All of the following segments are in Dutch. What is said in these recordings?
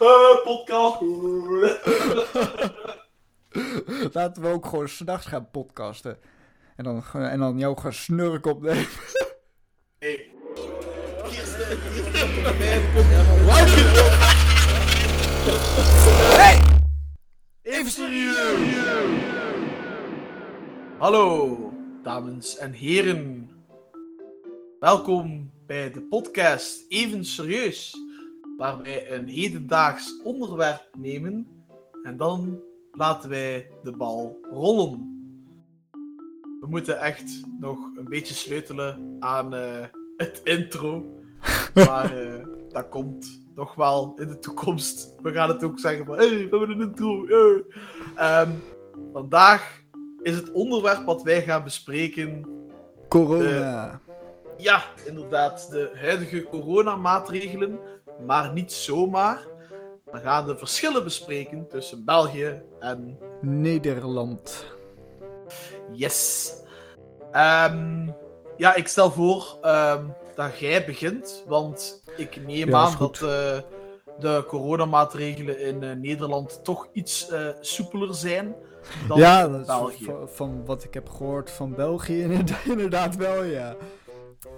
Eh, podcast. Laten we ook gewoon s'nachts gaan podcasten. En dan, en dan jou gaan snurk opnemen. Hey. Even serieus. Hallo, dames en heren. Welkom bij de podcast Even Serieus, waar wij een hedendaags onderwerp nemen en dan laten wij de bal rollen. We moeten echt nog een beetje sleutelen aan eh, het intro, maar eh, dat komt nog wel in de toekomst. We gaan het ook zeggen van, hey, we hebben een intro. Ehm, vandaag is het onderwerp wat wij gaan bespreken Corona. ja, inderdaad, de huidige coronamaatregelen, maar niet zomaar. We gaan de verschillen bespreken tussen België en Nederland. yes. Ehm, ja, ik stel voor ehm, dat jij begint, want ik neem Ja, aan dat eh, de coronamaatregelen in eh, Nederland toch iets eh, soepeler zijn dan ja, in België. van, van wat ik heb gehoord van België inderdaad, inderdaad wel, ja.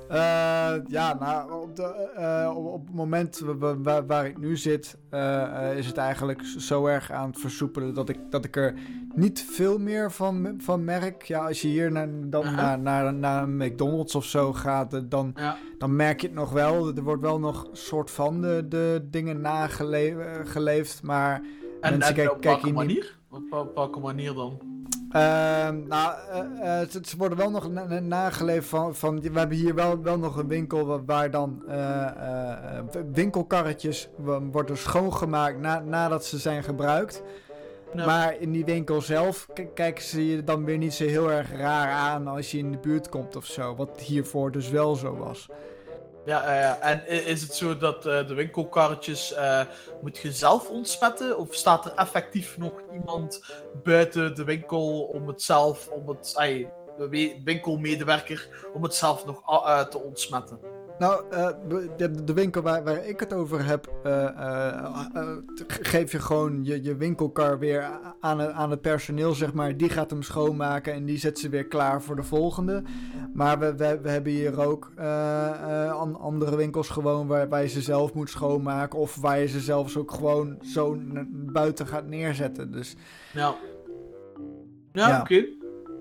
Eh, ja, nou, op, de, eh, op, op het moment wa- wa- waar, waar ik nu zit, eh, is het eigenlijk zo erg aan het versoepelen dat ik, dat ik er niet veel meer van, van merk. Ja, als je hier naar, dan naar, naar, naar een McDonald's of zo gaat, dan, Ja. dan merk je het nog wel. Er wordt wel nog soort van de, de dingen nageleefd, maar En, Mensen en kijken- op welke niet- manier? Op welke manier dan? Ehm, nou, eh, eh, ze, ze worden wel nog na- na- nageleefd van, van... We hebben hier wel, wel nog een winkel wa- waar dan eh, winkelkarretjes worden schoongemaakt na, nadat ze zijn gebruikt. Maar in die winkel zelf kijken ze je dan weer niet zo heel erg raar aan als je in de buurt komt of zo. Wat hiervoor dus wel zo was. Ja, ja. en is het zo dat eh, de winkelkarretjes eh, moet je zelf ontsmetten? Of staat er effectief nog iemand buiten de winkel om het zelf, om het, de we- winkelmedewerker, om het zelf nog eh, te ontsmetten? Nou, eh, de, de winkel waar, waar ik het over heb, eh, eh, geef je gewoon je, je winkelkar weer aan, het- aan het personeel, zeg maar. Die gaat hem schoonmaken en die zet ze weer klaar voor de volgende. Maar we, we, we hebben hier ook an- andere winkels gewoon waar, waar je ze zelf moet schoonmaken. Of waar je ze zelfs ook gewoon zo buiten gaat neerzetten. Dus Ja. Ja, Ja. oké.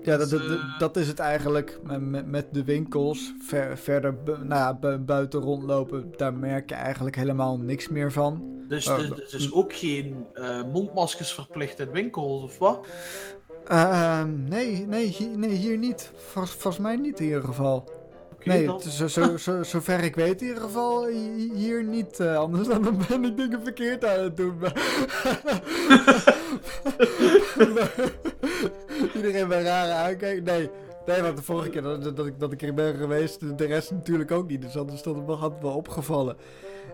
Ja, dat, dat, eh, dat is het eigenlijk met- met, de winkels. Ver- verder nou ja, buiten rondlopen, daar merk je eigenlijk helemaal niks meer van. Dus dus- dus ook geen eh, mondmaskers verplicht in winkels, of wat? Ehm, nee, nee, hier, nee, hier niet. Vol- volgens mij niet in ieder geval. Nee, zo, zo, zo, zover ik weet in ieder geval hi- hier niet. anders dan ben ik dingen verkeerd aan het doen. Iedereen bij rare aankijken. Nee, nee, want de vorige keer dat, dat, ik, dat ik er ben geweest, de- rest natuurlijk ook niet. Dus anders het me- wel opgevallen.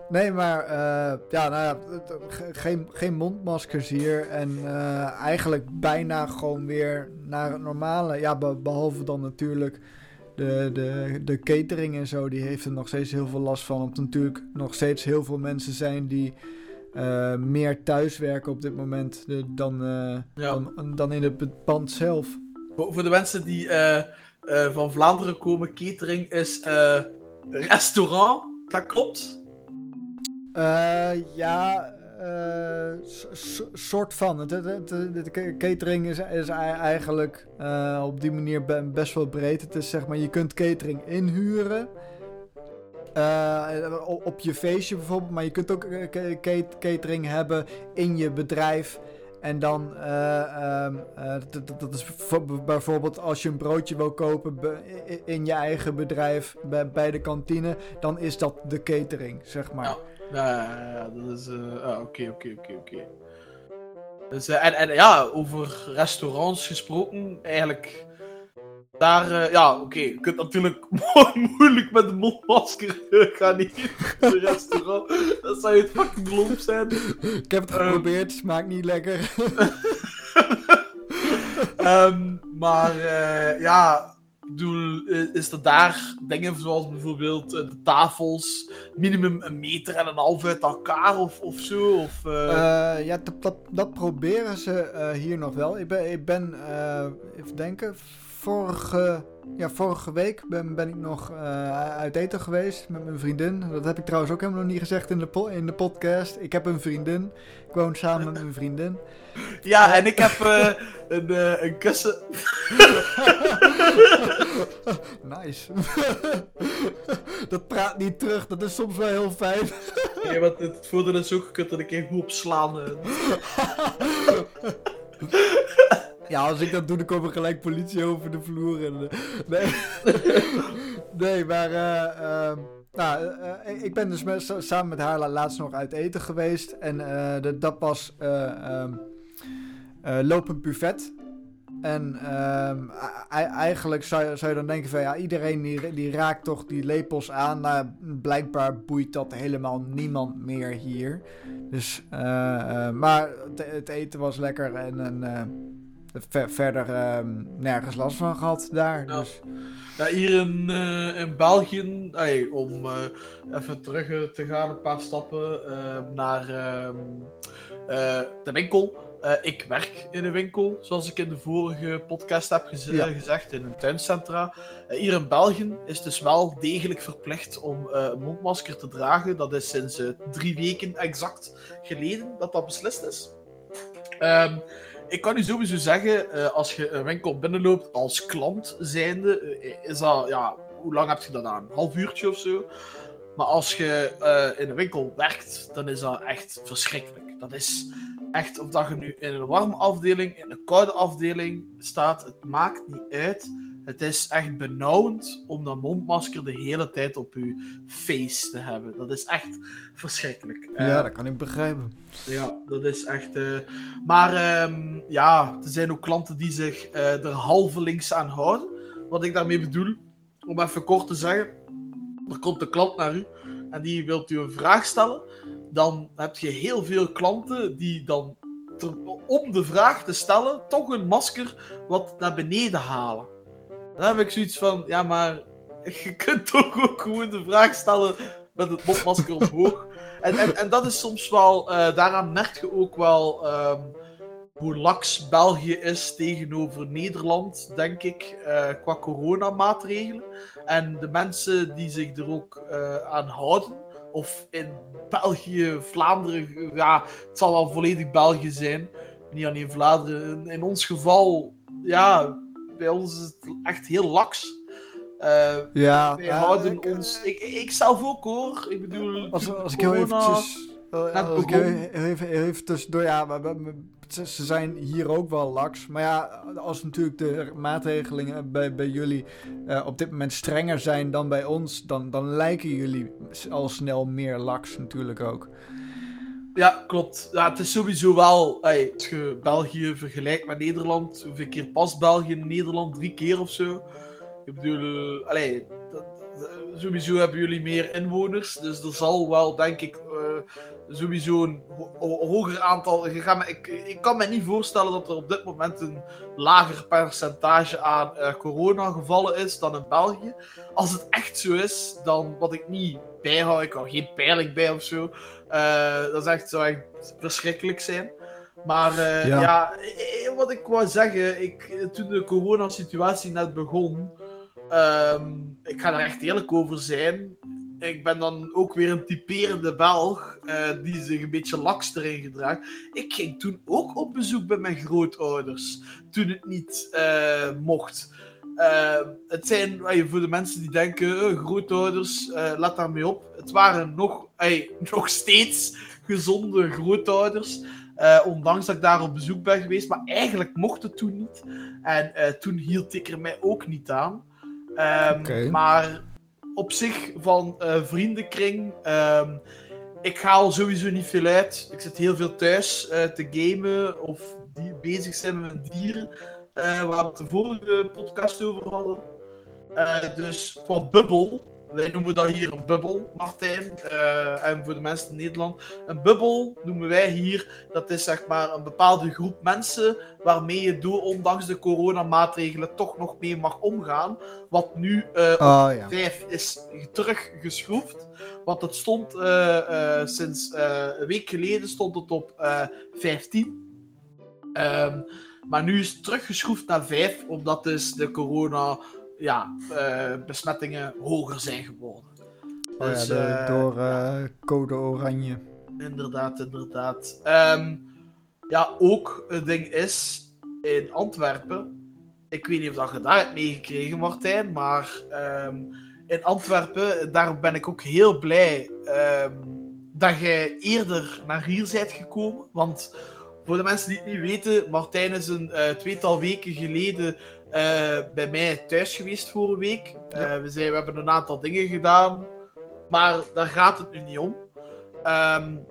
Nee, maar eh, ja, nou ja, geen, geen mondmaskers hier. En eh, eigenlijk bijna gewoon weer naar het normale. Ja, be- behalve dan natuurlijk de, de, de catering en zo. Die heeft er nog steeds heel veel last van. Omdat natuurlijk nog steeds heel veel mensen zijn die eh, meer thuiswerken op dit moment dan, eh, Ja. dan, dan in het pand zelf. Voor, voor de mensen die eh, van Vlaanderen komen, catering is restaurant. Dat klopt. Ja, so- so- soort van. De catering is, is ei- eigenlijk op die manier be- best wel breed. Het is zeg maar, je kunt catering inhuren. Eh, op, je feestje bijvoorbeeld, maar je kunt ook eh, ca- ca- catering hebben in je bedrijf. En dan, eh, ehm, eh, dat- dat- is bijvoorbeeld als je een broodje wil kopen in je eigen bedrijf bij, de kantine, dan is dat de catering, zeg maar. Ja. Dat is. Oké, oké, oké, oké. Dus, en, en ja, over restaurants gesproken, eigenlijk. Daar, eh, ja, oké, je kunt natuurlijk mo- moeilijk met een mondmasker eh, gaan eten in restaurant. Dat zou je het fucking lomp zijn. Ik heb het Ehm. geprobeerd, smaakt niet lekker. Ehm, maar eh, ja, bedoel, eh, is er daar dingen zoals bijvoorbeeld de tafels minimum een meter en een half uit elkaar of, of zo? Of, ja, dat, dat, dat proberen ze hier nog wel. Ik ben, ik ben even denken, vorige, ja, vorige week ben, ben ik nog eh, uit eten geweest met mijn vriendin. Dat heb ik trouwens ook helemaal nog niet gezegd in de, po- in de podcast. Ik heb een vriendin. Ik woon samen met mijn vriendin. Ja, en ik heb eh, een, eh, een kussen. nice. dat praat niet terug, dat is soms wel heel fijn. Nee, want het voordeel is ook, je kunt er een keer goed op slaan. Ja, als ik dat doe, dan komt er gelijk politie over de vloer. En, eh, nee. nee, maar. eh, ehm, nou, eh, ik ben dus met- sa- samen met haar la- laatst nog uit eten geweest. En de- dat was eh, lopend buffet. En ehm, eigenlijk zou je, zou je dan denken van ja, iedereen die, die raakt toch die lepels aan. Nou, blijkbaar boeit dat helemaal niemand meer hier. Dus, maar het, eten was lekker en, en ver- verder ehm, nergens last van gehad daar. Ja. Dus, Ja, hier in, eh, in België, om eh, even terug eh, te gaan, een paar stappen eh, naar ehm, eh, de winkel. Ik werk in een winkel, zoals ik in de vorige podcast heb Ja. gezegd, in een tuincentra. Hier in België is het dus wel degelijk verplicht om eh, een mondmasker te dragen. Dat is sinds drie weken exact geleden dat dat beslist is. Ehm, ik kan u sowieso zeggen, eh, als je een winkel binnenloopt als klant zijnde, eh, is dat, ja, hoe lang heb je dat aan? Een half uurtje of zo? Maar als je eh, in een winkel werkt, dan is dat echt verschrikkelijk. Dat is echt, of dat je nu in een warme afdeling, in een koude afdeling staat, het maakt niet uit. Het is echt benauwend om dat mondmasker de hele tijd op je face te hebben. Dat is echt verschrikkelijk. Eh, ja, dat kan ik begrijpen. ja, dat is echt. eh, Maar ehm, ja, er zijn ook klanten die zich eh er halvelings aan houden. Wat ik daarmee bedoel, om even kort te zeggen: er komt een klant naar u en die wilt u een vraag stellen. Dan heb je heel veel klanten die dan ter- om de vraag te stellen toch een masker wat naar beneden halen. Dan heb ik zoiets van: ja, maar je kunt toch ook gewoon de vraag stellen met het mondmasker omhoog. En, en, dat is soms wel, eh, daaraan merk je ook wel ehm, hoe laks België is tegenover Nederland, denk ik, eh, qua coronamaatregelen. En de mensen die zich er ook eh, aan houden, of in België, Vlaanderen, ja, het zal wel volledig België zijn, niet alleen Vlaanderen. In, in ons geval, ja, bij ons is het echt heel laks. Eh, Ja, wij ja, houden ik- ons. Ik, ik zelf ook hoor. Ik bedoel. Als, als ik heel eventjes... eh, Als ik even, even tussendoor... Ja, maar, ze zijn hier ook wel laks. Maar ja, als natuurlijk de maatregelingen bij, bij jullie eh, op dit moment strenger zijn dan bij ons... Dan, dan lijken jullie al snel meer laks natuurlijk ook. Ja, klopt. Ja, het is sowieso wel. als je België vergelijkt met Nederland. Hoeveel keer past België in Nederland? Drie keer of zo. Ik bedoel, eh, sowieso hebben jullie meer inwoners. Dus er zal wel, denk ik, eh, sowieso een ho- ho- hoger aantal. Me, ik, ik kan me niet voorstellen dat er op dit moment een lager percentage aan eh coronagevallen is dan in België. Als het echt zo is, dan wat ik niet bijhoud, ik hou geen peiling bij of zo. eh, dat is echt, zou echt verschrikkelijk zijn. Maar Ja. ja, wat ik wou zeggen, ik, toen de coronasituatie net begon, ehm, ik ga er echt eerlijk over zijn. Ik ben dan ook weer een typerende Belg eh, die zich een beetje laks erin gedraagt. Ik ging toen ook op bezoek bij mijn grootouders, toen het niet eh, mocht. Eh, het zijn, eh, voor de mensen die denken, grootouders, let daarmee op. Het waren nog, nog steeds gezonde grootouders. ondanks dat ik daar op bezoek ben geweest. Maar eigenlijk mocht het toen niet. En toen hield ik er mij ook niet aan. Ehm. Maar op zich van eh, vriendenkring. ehm, ik ga al sowieso niet veel uit. Ik zit heel veel thuis eh, te gamen of die bezig zijn met dieren. eh, waar we het de vorige podcast over hadden. Eh, dus qua bubbel wij noemen dat hier een bubbel, Martijn. Eh, en voor de mensen in Nederland, een bubbel noemen wij hier, dat is zeg maar een bepaalde groep mensen waarmee je door, ondanks de coronamaatregelen, toch nog mee mag omgaan. Wat nu uh, oh, ja. 5 is teruggeschroefd. Want het stond uh, sinds een week geleden stond het op 15. Um, maar nu is het teruggeschroefd naar 5, omdat dus de corona ja, uh, besmettingen hoger zijn geworden. Oh dus, ja, door uh, code oranje. Inderdaad, inderdaad. Um, ja, ook een ding is, in Antwerpen, ik weet niet of dat je daar hebt meegekregen, Martijn, maar um, in Antwerpen, daar ben ik ook heel blij um, dat jij eerder naar hier bent gekomen. Want voor de mensen die het niet weten, Martijn is een uh, tweetal weken geleden uh, bij mij thuis geweest voor een week. Uh, we, zijn, we hebben een aantal dingen gedaan, maar daar gaat het nu niet om. Um,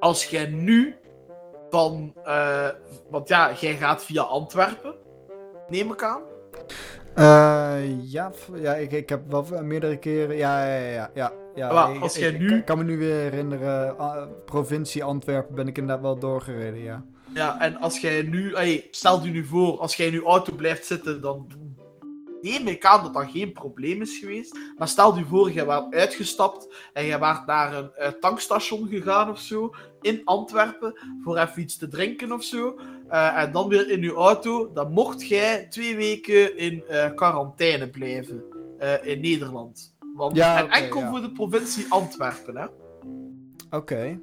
als jij nu van, want ja, jij gaat via Antwerpen, neem ik aan. Ja, ja ik, ik heb wel meerdere keren. Ja, ja, ja. ja, ja. Maar als jij ik, nu. Ik kan me nu weer herinneren, provincie Antwerpen ben ik inderdaad wel doorgereden, ja. Ja, en als jij nu, hey, stel je nu voor, als jij in je auto blijft zitten, dan neem ik aan dat dat geen probleem is geweest. Maar stel je voor, je was uitgestapt en je was naar een uh, tankstation gegaan of zo, in Antwerpen, voor even iets te drinken of zo. Uh, en dan weer in je auto, dan mocht jij twee weken in uh, quarantaine blijven in Nederland. Want, ja, en okay, enkel ja. voor de provincie Antwerpen, hè. Oké. Okay.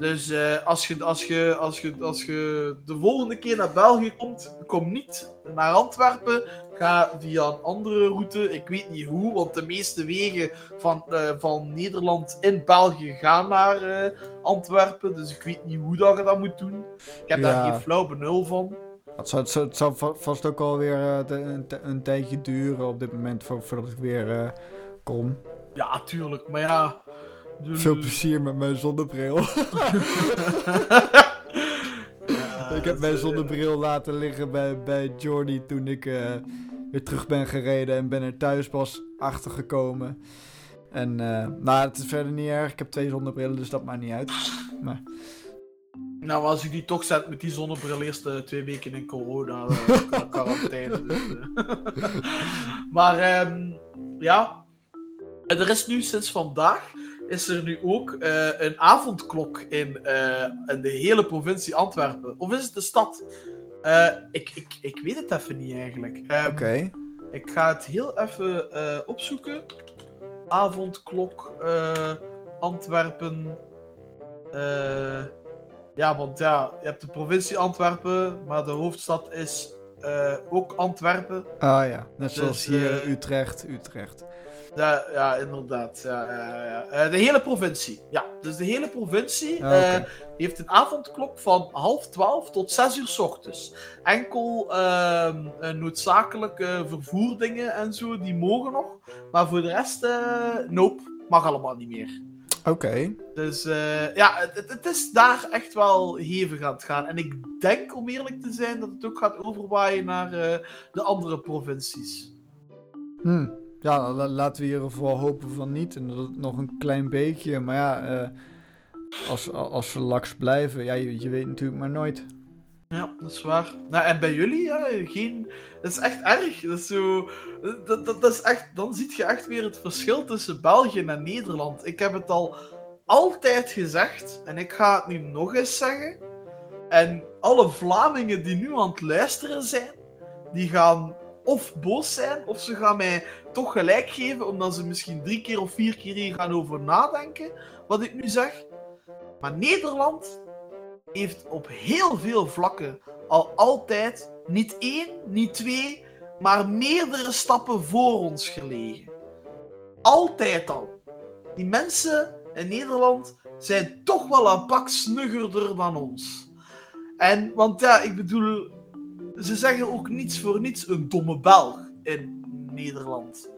Dus uh, als, je, als, je, als, je, als je de volgende keer naar België komt, kom niet naar Antwerpen. Ga via een andere route. Ik weet niet hoe, want de meeste wegen van, uh, van Nederland in België gaan naar uh, Antwerpen. Dus ik weet niet hoe dat je dat moet doen. Ik heb ja. daar geen flauw benul van. Het zal, het het zal vast ook alweer een, een, tijdje duren op dit moment voordat ik weer kom. Ja, tuurlijk. Maar ja. Veel plezier met mijn zonnebril. ja, ik heb mijn zonnebril laten liggen bij, bij Jordi toen ik uh, weer terug ben gereden en ben er thuis pas achter gekomen. En uh, nou, het is verder niet erg. Ik heb twee zonnebrillen, dus dat maakt niet uit. Maar... Nou, als ik die toch zet met die zonnebril eerst uh, twee weken in corona quarantaine. dus, maar um, ja, er is nu sinds vandaag is er nu ook uh, een avondklok in, uh, in de hele provincie Antwerpen. Of is het de stad? Uh, ik, ik, ik weet het even niet eigenlijk. Um, Oké. Okay. Ik ga het heel even opzoeken. Avondklok Antwerpen. ja, want ja, je hebt de provincie Antwerpen, maar de hoofdstad is ook Antwerpen. Ah ja, net zoals dus, hier Utrecht, Utrecht. Ja, ja inderdaad. Ja. Uh, de hele provincie. Ja, dus de hele provincie Ah, uh, heeft een avondklok van half twaalf tot zes uur s ochtends. Enkel uh, noodzakelijke vervoerdingen en zo, die mogen nog. Maar voor de rest, nope, mag allemaal niet meer. Oké. Okay. Dus uh, ja, het, het, is daar echt wel hevig aan het gaan. En ik denk, om eerlijk te zijn, dat het ook gaat overwaaien naar uh, de andere provincies. Hmm. Ja, la laten we hier vooral hopen van niet. En dat het nog een klein beetje. Maar ja, uh, als, als we laks blijven, ja, je, weet natuurlijk maar nooit. Ja, dat is waar. Nou, en bij jullie, ja, geen... Dat is echt erg. Dat is zo... Dat, dat, dat is echt... Dan zie je echt weer het verschil tussen België en Nederland. Ik heb het al altijd gezegd. En ik ga het nu nog eens zeggen. En alle Vlamingen die nu aan het luisteren zijn, die gaan of boos zijn, of ze gaan mij toch gelijk geven, omdat ze misschien drie keer of vier keer hier gaan over nadenken, wat ik nu zeg. Maar Nederland heeft op heel veel vlakken al altijd niet één, niet twee, maar meerdere stappen voor ons gelegen. Altijd al. Die mensen in Nederland zijn toch wel een pak snuggerder dan ons. En, want ja, ik bedoel, ze zeggen ook niets voor niets een domme Belg in Nederland.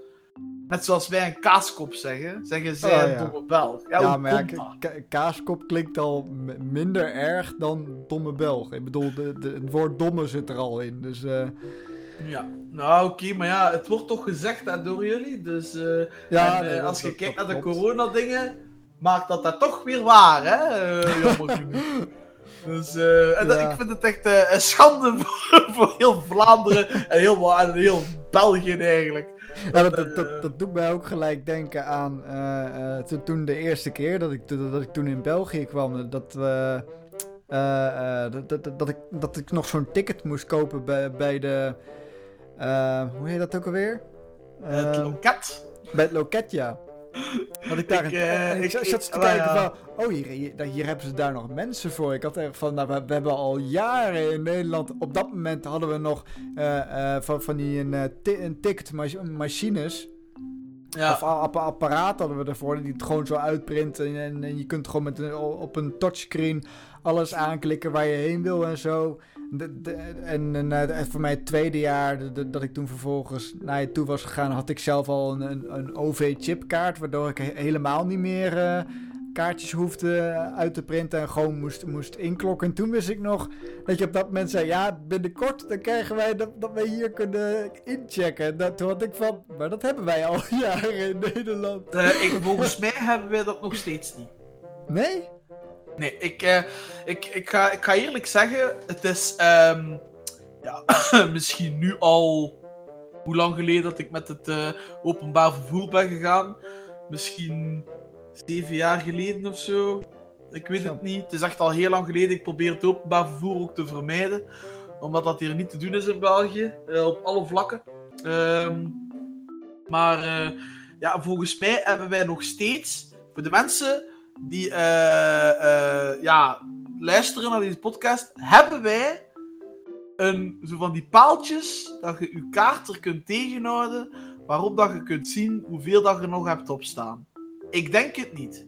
Net zoals wij een kaaskop zeggen, zeggen zij Oh, een domme Belg. Ja, maar ja, ka- kaaskop klinkt al minder erg dan domme Belg. Ik bedoel, de, de, het woord domme zit er al in. Dus eh, Ja, nou oké, maar ja, het wordt toch gezegd hè, door jullie. Dus eh, Ja, en, eh, nee, als je kijkt naar de corona-dingen, maakt dat dat toch weer waar, hè? jammer genoeg. Dus eh, en dat- Ja. ik vind het echt eh, een schande voor, voor heel Vlaanderen en heel, en heel België eigenlijk. Ja, dat, dat, dat, dat doet mij ook gelijk denken aan eh, eh, toen- de eerste keer dat ik, dat, ik toen in België kwam. Dat, we, eh, eh, dat, dat, ik, dat ik nog zo'n ticket moest kopen bij, bij de. eh, hoe heet dat ook alweer? het Eh, loket. bij het loket, ja. Dat ik daar. Ik, een- eh, ik, ik- zat- ik- te kijken ja. van. Oh, hier, hier, hier hebben ze daar nog mensen voor. Ik had echt van. Nou, we, we hebben al jaren in Nederland. Op dat moment hadden we nog eh, eh, van, van die een, ti- een ticketmachines. Ja. Of apparaat hadden we ervoor, die het gewoon zo uitprinten. En, en, en je kunt gewoon met een, op een touchscreen alles aanklikken waar je heen wil en zo. De, de- en en eh, voor mij het tweede jaar de- dat ik toen vervolgens naar je toe was gegaan, had ik zelf al een, een, een OV-chipkaart. Waardoor ik he- helemaal niet meer eh, kaartjes hoefde uit te printen en gewoon moest, moest inklokken. En toen wist ik nog dat je op dat moment zei: Ja, binnenkort dan krijgen wij dat, dat wij hier kunnen inchecken. Dat, toen had ik van, maar dat hebben wij al jaren in Nederland. Eh, ik, volgens mij hebben wij dat nog steeds niet. Nee? Nee, ik, eh, ik, ik, ga, ik ga eerlijk zeggen, het is ehm, ja, misschien nu al hoe lang geleden dat ik met het eh, openbaar vervoer ben gegaan. Misschien zeven jaar geleden of zo. Ik weet het niet. Het is echt al heel lang geleden. Ik probeer het openbaar vervoer ook te vermijden. Omdat dat hier niet te doen is in België. eh, op alle vlakken. Ehm, maar ja, volgens mij hebben wij nog steeds, voor de mensen die eh, eh, ja, luisteren naar deze podcast, hebben wij een, zo van die paaltjes dat je je kaart er kunt tegenhouden, waarop dat je kunt zien hoeveel dat je nog hebt opstaan. Ik denk het niet.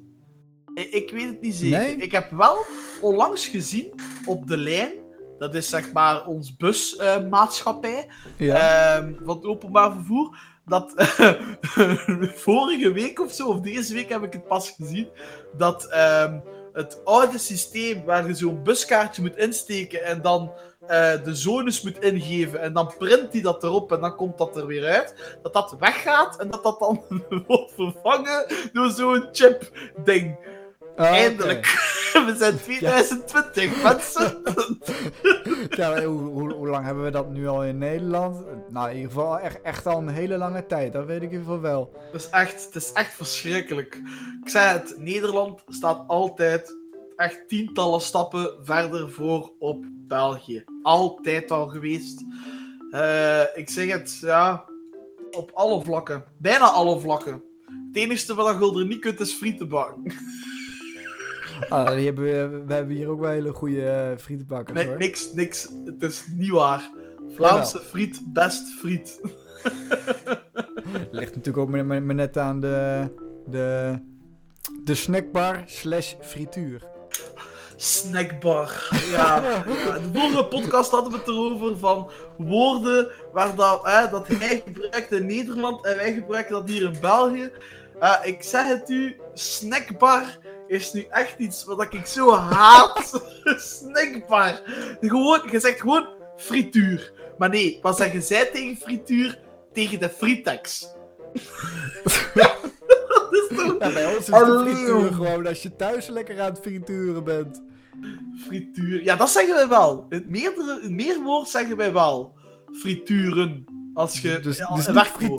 Ik, ik weet het niet zeker. Nee? Ik heb wel onlangs gezien op de lijn, dat is zeg maar ons busmaatschappij, Ja. Ehm, van het openbaar vervoer. Dat vorige week of zo, of deze week heb ik het pas gezien. Dat ehm, het oude systeem waar je zo'n buskaartje moet insteken en dan eh, de zones moet ingeven en dan print hij dat erop en dan komt dat er weer uit. Dat dat weggaat en dat dat dan wordt vervangen door zo'n chip-ding. Ah. Eindelijk. We zijn 2020, mensen. Ja, hoe, hoe, hoe lang hebben we dat nu al in Nederland? Nou, in ieder geval echt, echt al een hele lange tijd. Dat weet ik in ieder geval wel. Het is echt, het is echt verschrikkelijk. Ik zei het, Nederland staat altijd echt tientallen stappen verder voor op België. Altijd al geweest. Eh, ik zeg het, ja, op alle vlakken. Bijna alle vlakken. Het enige wat je er niet kunt is frieten bakken. Ah, die hebben we, we hebben hier ook wel hele goede eh, frietenbakkers Nee, hoor. niks, niks. Het is niet waar. Vlaamse friet, best friet. Ligt natuurlijk ook maar, maar- maar net aan de, de, de snackbar slash frituur. Snackbar. Ja. Ja, De vorige podcast hadden we het erover van woorden waar dat, hè, dat hij gebruikt in Nederland en wij gebruiken dat hier in België. Ja, ik zeg het u, snackbar is nu echt iets wat ik zo haat. snackbar. Gewoon, je zegt gewoon frituur. Maar nee, wat zeggen zij tegen frituur? Tegen de fritex. dat is toch Ja, bij ons is de Hallo. frituur gewoon als je thuis lekker aan het frituren bent. Frituur. Ja, dat zeggen wij wel. In het, meerdere, in het meerwoord zeggen wij wel. Frituren. Als je. dus ja, dus niet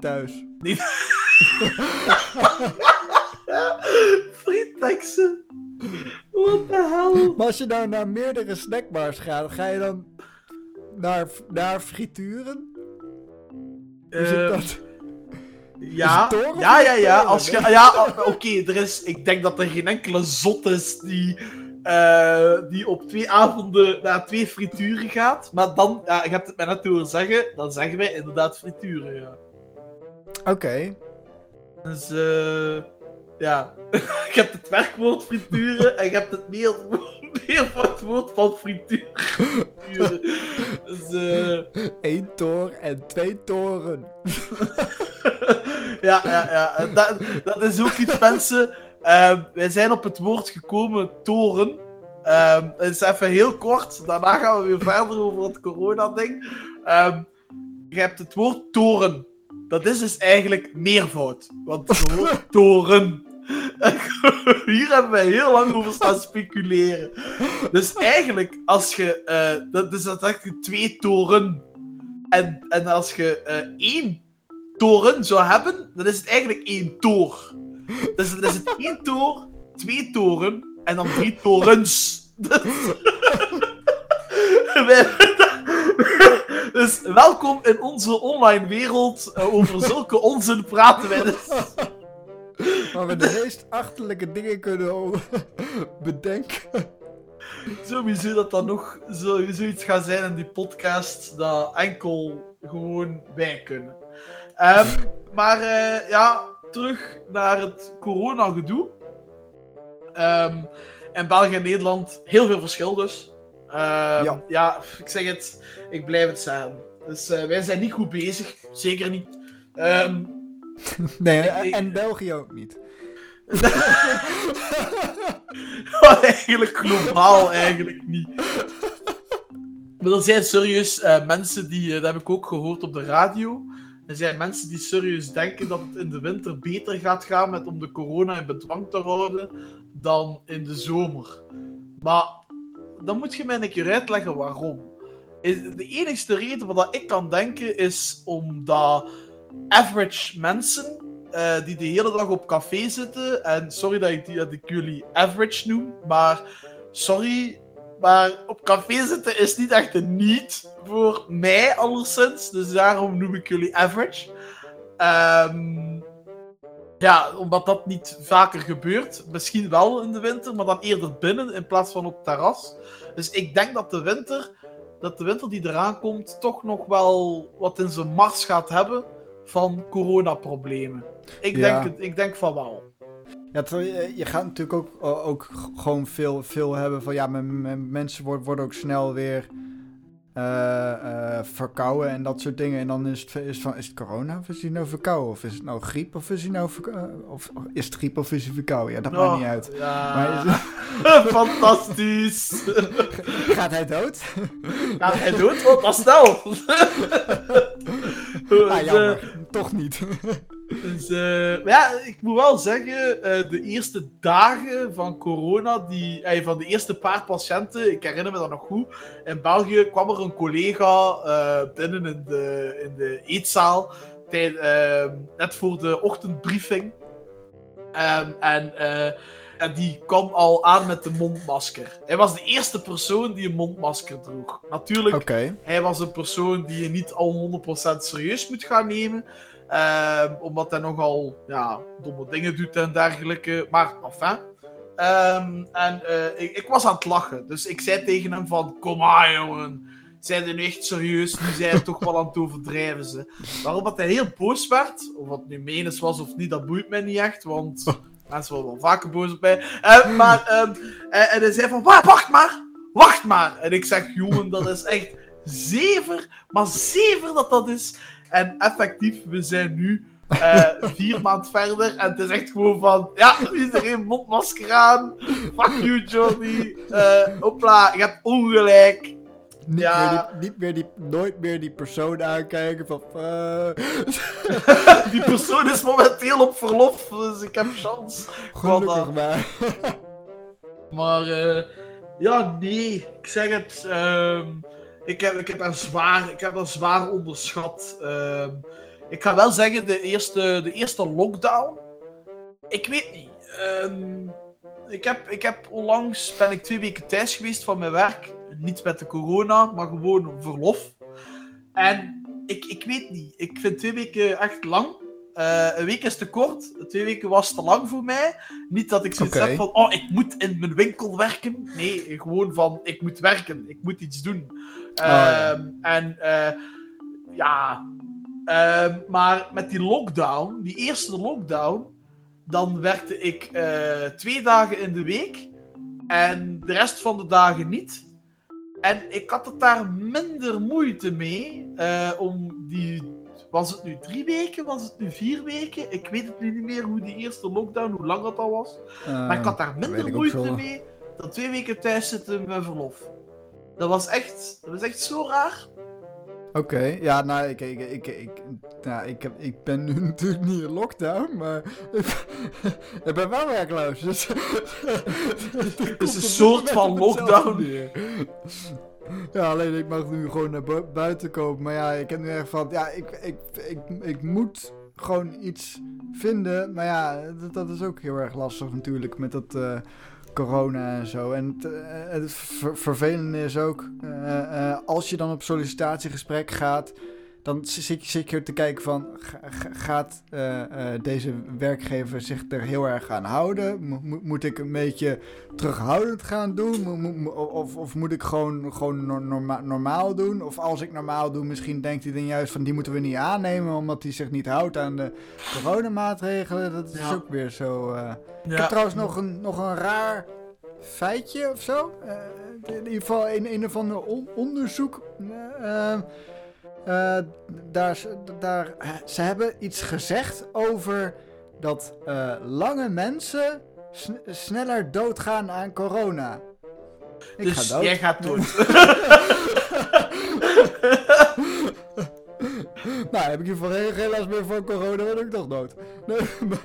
thuis. Frietexen. What the hell? Maar als je nou naar meerdere snackbars gaat, ga je dan naar, naar frituren? Hoe zit Eh, dat? ja, Is toren ja, ja, is ja. toren? Als je, ja, oké, er is. Ik denk dat er geen enkele zot is die. eh, die op twee avonden naar twee frituren gaat. Maar dan, ja, je hebt het mij net horen zeggen, dan zeggen wij inderdaad frituren, ja. Oké. Dus eh ja, je hebt het werkwoord frituren en je hebt het meer, meervoud van frituur. Frituren. dus eh Eén toren en twee toren. ja, ja, ja. Dat, dat is ook iets, mensen. Eh, wij zijn op het woord gekomen, toren. Ehm, het is even heel kort. Daarna gaan we weer verder over het corona-ding. Ehm, je hebt het woord toren. Dat is dus eigenlijk meervoud. Want het woord toren. Hier hebben wij heel lang over staan speculeren. Dus eigenlijk, als je. eh dat is dat eigenlijk twee toren. En, en als je eh, één toren zou hebben, dan is het eigenlijk één toor. Dus dan is het één toor, twee toren en dan drie torens. Dus welkom in onze online wereld. Eh, over zulke onzin praten wij dus. Waar we de meest achterlijke dingen kunnen bedenken. Sowieso dat dat nog zo, zoiets gaat zijn in die podcast dat enkel gewoon wij kunnen. Ehm, maar eh, ja, terug naar het corona-gedoe. Ehm, in België en Nederland heel veel verschil dus. Ehm, Ja. ja. ik zeg het, ik blijf het zeggen. Dus eh, wij zijn niet goed bezig, zeker niet. Nee, en België ook niet. eigenlijk globaal eigenlijk niet. Maar er zijn serieus eh, mensen die, eh, dat heb ik ook gehoord op de radio. Er zijn mensen die serieus denken dat het in de winter beter gaat gaan met om de corona in bedwang te houden dan in de zomer. Maar dan moet je mij een keer uitleggen waarom. De enigste reden wat ik kan denken is omdat average mensen eh, die de hele dag op café zitten. En sorry dat ik, die, dat ik jullie average noem, maar sorry. Maar op café zitten is niet echt een niet voor mij, alleszins. Dus daarom noem ik jullie average. Ehm, ja, omdat dat niet vaker gebeurt. Misschien wel in de winter, maar dan eerder binnen in plaats van op het terras. Dus ik denk dat de winter, dat de winter die eraan komt, toch nog wel wat in zijn mars gaat hebben van coronaproblemen. Ik, Ja. denk, het, ik denk van wel. Ja, je, gaat natuurlijk ook, ook g- gewoon veel, veel hebben van ja, men- men- mensen worden, ook snel weer eh, eh, verkouden en dat soort dingen. En dan is het, is van, is het corona of is hij nou verkouden? Of is het nou griep of is hij nou verko- eh, of is het griep of is hij verkouden? Ja, dat maakt Oh, niet uit. Ja. Maar Fantastisch. gaat hij dood? Ja, hij doet wat, dat snel. Ah, jammer. Toch niet. Dus, eh, maar ja, ik moet wel zeggen, eh, de eerste dagen van corona, die, eh, van de eerste paar patiënten, ik herinner me dat nog goed, in België kwam er een collega eh, binnen in de, in de eetzaal, tijd, eh, net voor de ochtendbriefing. Ehm, en, eh, en die kwam al aan met de mondmasker. Hij was de eerste persoon die een mondmasker droeg. Natuurlijk hij was een persoon die je niet al 100% serieus moet gaan nemen. Ehm, omdat hij nogal ja, domme dingen doet en dergelijke. Maar enfin. Ehm, en eh, ik, ik was aan het lachen. Dus ik zei tegen hem van... Kom aan jongen. Zijn er nu echt serieus? Nu zijn toch wel aan het overdrijven. Ze. Waarop dat hij heel boos werd. Of wat nu menens was of niet, dat boeit mij niet echt. Want mensen worden wel vaker boos op mij. Eh, maar, ehm, en, en hij zei van... "Wa- Wacht maar! Wacht maar! En ik zeg, jongen, dat is echt zever, maar zever dat dat is. En effectief, we zijn nu eh, vier maanden verder en het is echt gewoon van, ja, iedereen mondmasker aan. Fuck you, Johnny. Eh hopla, je hebt ongelijk. Niet, Ja. meer die, niet meer die, nooit meer die persoon aankijken van... eh, Die persoon is momenteel op verlof, dus ik heb chance. gelukkig maar. Maar eh, ja, nee, ik zeg het. ehm, ik, heb, ik, heb haar zwaar, ik heb haar zwaar onderschat. Ehm, ik ga wel zeggen, de eerste, de eerste lockdown. Ik weet niet. ehm, ik, heb, ik heb onlangs ben ik twee weken thuis geweest van mijn werk. Niet met de corona, maar gewoon verlof. En ik, ik weet niet. Ik vind twee weken echt lang. Eh, een week is te kort. Twee weken was te lang voor mij. Niet dat ik zoiets Oké. heb van, oh, ik moet in mijn winkel werken. Nee, gewoon van, ik moet werken. Ik moet iets doen. ja. Ehm, En eh, ja, Ehm, maar met die lockdown, die eerste lockdown, dan werkte ik eh, twee dagen in de week en de rest van de dagen niet. En ik had het daar minder moeite mee eh, om die. Was het nu drie weken? Was het nu vier weken? Ik weet het nu niet meer hoe die eerste lockdown, hoe lang dat al was. Maar ik had daar minder moeite mee dan twee weken thuis zitten met verlof. Dat was echt, dat was echt zo raar. Oké, ja, nou, ik, ik, ik, ik, nou, ik, heb, ik ben nu natuurlijk niet in lockdown, maar ik ben wel werkloos. Dus het is een soort van lockdown. Ja, alleen ik mag nu gewoon naar buiten komen. Maar ja, ik heb nu echt van, ja, ik, ik, ik, ik moet gewoon iets vinden. Maar ja, dat, dat is ook heel erg lastig natuurlijk met dat... Uh, corona en zo. En het, uh, het vervelende is ook, uh, als je dan op sollicitatiegesprek gaat, dan zit je, zit je te kijken van, gaat uh, uh, deze werkgever zich er heel erg aan houden? Mo moet ik een beetje terughoudend gaan doen? Mo of, of, moet ik gewoon, gewoon norma normaal doen? Of als ik normaal doe, misschien denkt hij dan juist van, die moeten we niet aannemen, omdat hij zich niet houdt aan de coronamaatregelen. Dat is ja. ook weer zo. Uh... Ja. Ik heb trouwens nog een, nog een raar feitje of zo. in ieder geval een, een of ander on onderzoek. Uh, daar, daar, ze hebben iets gezegd over dat uh, lange mensen sneller doodgaan aan corona. Ik dus ga dood. jij gaat dood. nou, heb ik hiervoor geen, geen last meer van corona, dan ben ik toch dood. Nee, maar...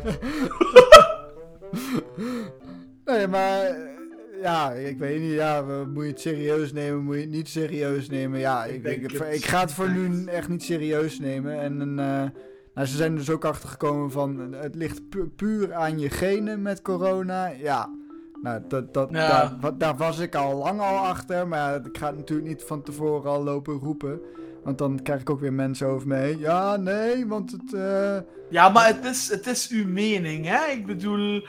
nee, maar ja, ik weet niet. Ja, moet je het serieus nemen? Moet je het niet serieus nemen? Ja, ik, ik, ik, ga het voor nu echt niet serieus nemen. En uh, nou, ze zijn dus ook achtergekomen van het ligt pu puur aan je genen met corona. Ja, nou, dat, dat, Daar, daar, was ik al lang al achter. Maar ik ga het natuurlijk niet van tevoren al lopen roepen. Want dan krijg ik ook weer mensen over me Ja, nee, want het... Uh... Ja, maar het is, het is uw mening, hè? Ik bedoel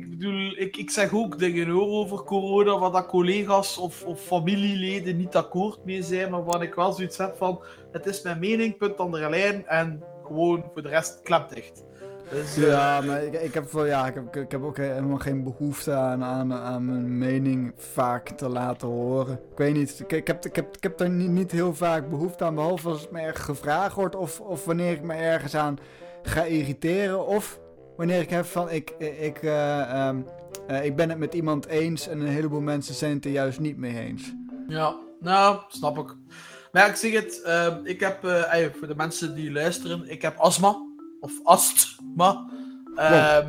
ik bedoel, ik, ik zeg ook dingen hoor, over corona, waar dat collega's of, of familieleden niet akkoord mee zijn, maar waar ik wel zoiets heb van, het is mijn mening, punt aan de lijn, en gewoon voor de rest klep dicht. Dus, ja, uh, maar ik, ik, heb, ja, ik, heb, ik heb ook helemaal geen behoefte aan, aan, aan mijn mening vaak te laten horen. Ik weet niet, ik, ik, heb, ik, heb, ik heb er niet, niet heel vaak behoefte aan, behalve als het me erg gevraagd wordt of, of wanneer ik me ergens aan ga irriteren of wanneer ik heb van ik, ik, uh, um, uh, ik ben het met iemand eens en een heleboel mensen zijn het er juist niet mee eens. Ja, nou, snap ik. Maar ik zeg het, uh, ik heb, uh, voor de mensen die luisteren, ik heb astma. Of astma. Wow.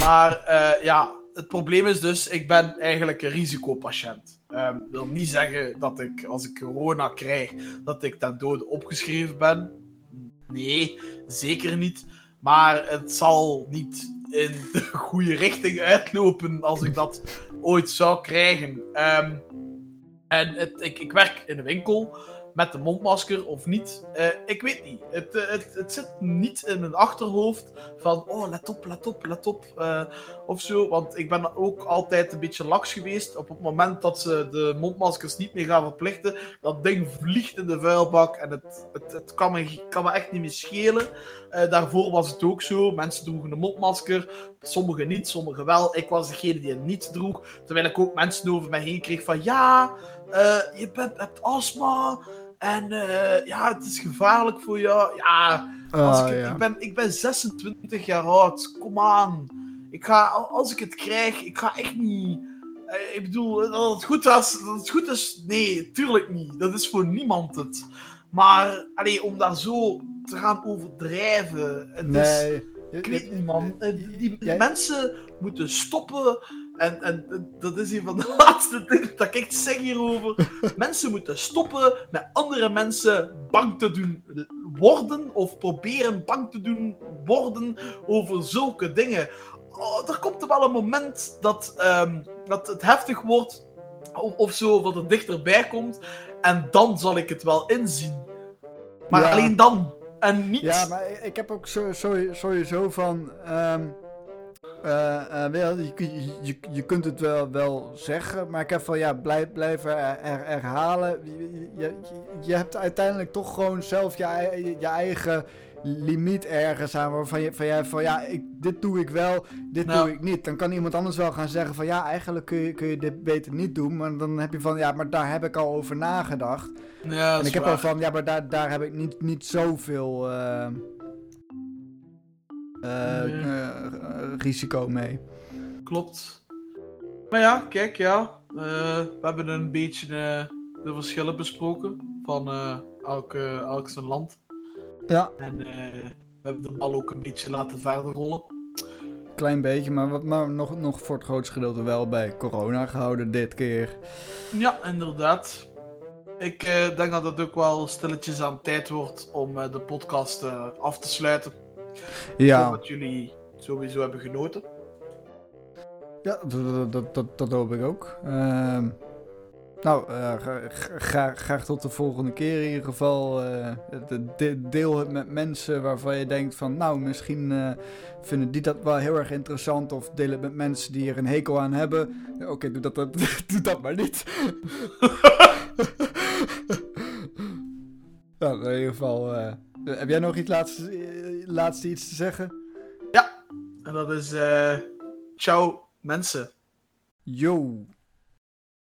Maar ja, het probleem is dus, ik ben eigenlijk een risicopatiënt. Um, wil niet zeggen dat ik, als ik corona krijg, dat ik ten dode opgeschreven ben. Nee, zeker niet. Maar het zal niet in de goede richting uitlopen als ik dat ooit zou krijgen. Um, en het, ik, ik werk in een winkel met een mondmasker of niet. Uh, ik weet niet. Het, uh, het, het zit niet in mijn achterhoofd van, oh, let op, let op, let op, uh, of zo. Want ik ben ook altijd een beetje laks geweest op het moment dat ze de mondmaskers niet meer gaan verplichten. Dat ding vliegt in de vuilbak en het, het, het kan, me, kan me echt niet meer schelen. daarvoor was het ook zo. Mensen droegen een mondmasker, sommigen niet, sommigen wel. Ik was degene die het niet droeg. Terwijl ik ook mensen over mij heen kreeg van, ja, je bent, hebt astma... En uh, ja, het is gevaarlijk voor jou. Ja, als ik, ah, ik, ben, ik ben 26 jaar oud. Kom aan. Ik ga, als ik het krijg, ik ga echt niet. Uh, ik bedoel, dat het, goed is, dat het goed is, nee, tuurlijk niet. Dat is voor niemand het. Maar allee, om daar zo te gaan overdrijven. Het nee. Is, ik weet niet, man. Eh, die, die mensen moeten stoppen en, en dat is een van de laatste dingen dat ik echt zeg hierover. mensen moeten stoppen met andere mensen bang te doen worden of proberen bang te doen worden over zulke dingen. Oh, er komt er wel een moment dat, um, dat het heftig wordt of, of zo, dat het dichterbij komt. En dan zal ik het wel inzien. Maar alleen dan. En niet... Ja, maar ik heb ook sowieso van... Um uh, wel, je, je, je kunt het wel, wel zeggen, maar ik heb van ja, blijf, blijven herhalen. Je, je, hebt uiteindelijk toch gewoon zelf je, je eigen limiet ergens aan waarvan je van, ja, van ja, ik, dit doe ik wel, dit nou. doe ik niet. Dan kan iemand anders wel gaan zeggen van ja, eigenlijk kun je, kun je dit beter niet doen, maar dan heb je van ja, maar daar heb ik al over nagedacht. Ja, en ik heb al van ja, maar daar, daar heb ik niet, niet zoveel. Uh, uh, risico mee. Klopt. Maar ja, kijk, ja. eh, we hebben een beetje eh, de verschillen besproken van eh elk, eh, elk zijn land. Ja, En eh, we hebben de bal ook een beetje laten verder rollen. klein beetje, maar, wat, maar nog, nog voor het grootste gedeelte wel bij corona gehouden dit keer. Ja, inderdaad. Ik eh, denk dat het ook wel stilletjes aan tijd wordt om eh, de podcast eh, af te sluiten. Ja, dat jullie sowieso hebben genoten. ja dat, dat, dat, dat hoop ik ook. Ehm, nou, eh, gra- gra- graag, graag tot de volgende keer in ieder geval. eh, de- de- deel het met mensen waarvan je denkt van... Nou, misschien eh, vinden die dat wel heel erg interessant. Of deel het met mensen die er een hekel aan hebben. Ja, Oké, doe, dat, dat, doe dat maar niet. nou, in ieder geval... eh, heb jij nog iets laatste, eh, laatste iets te zeggen? En dat is. eh ciao, mensen. Yo.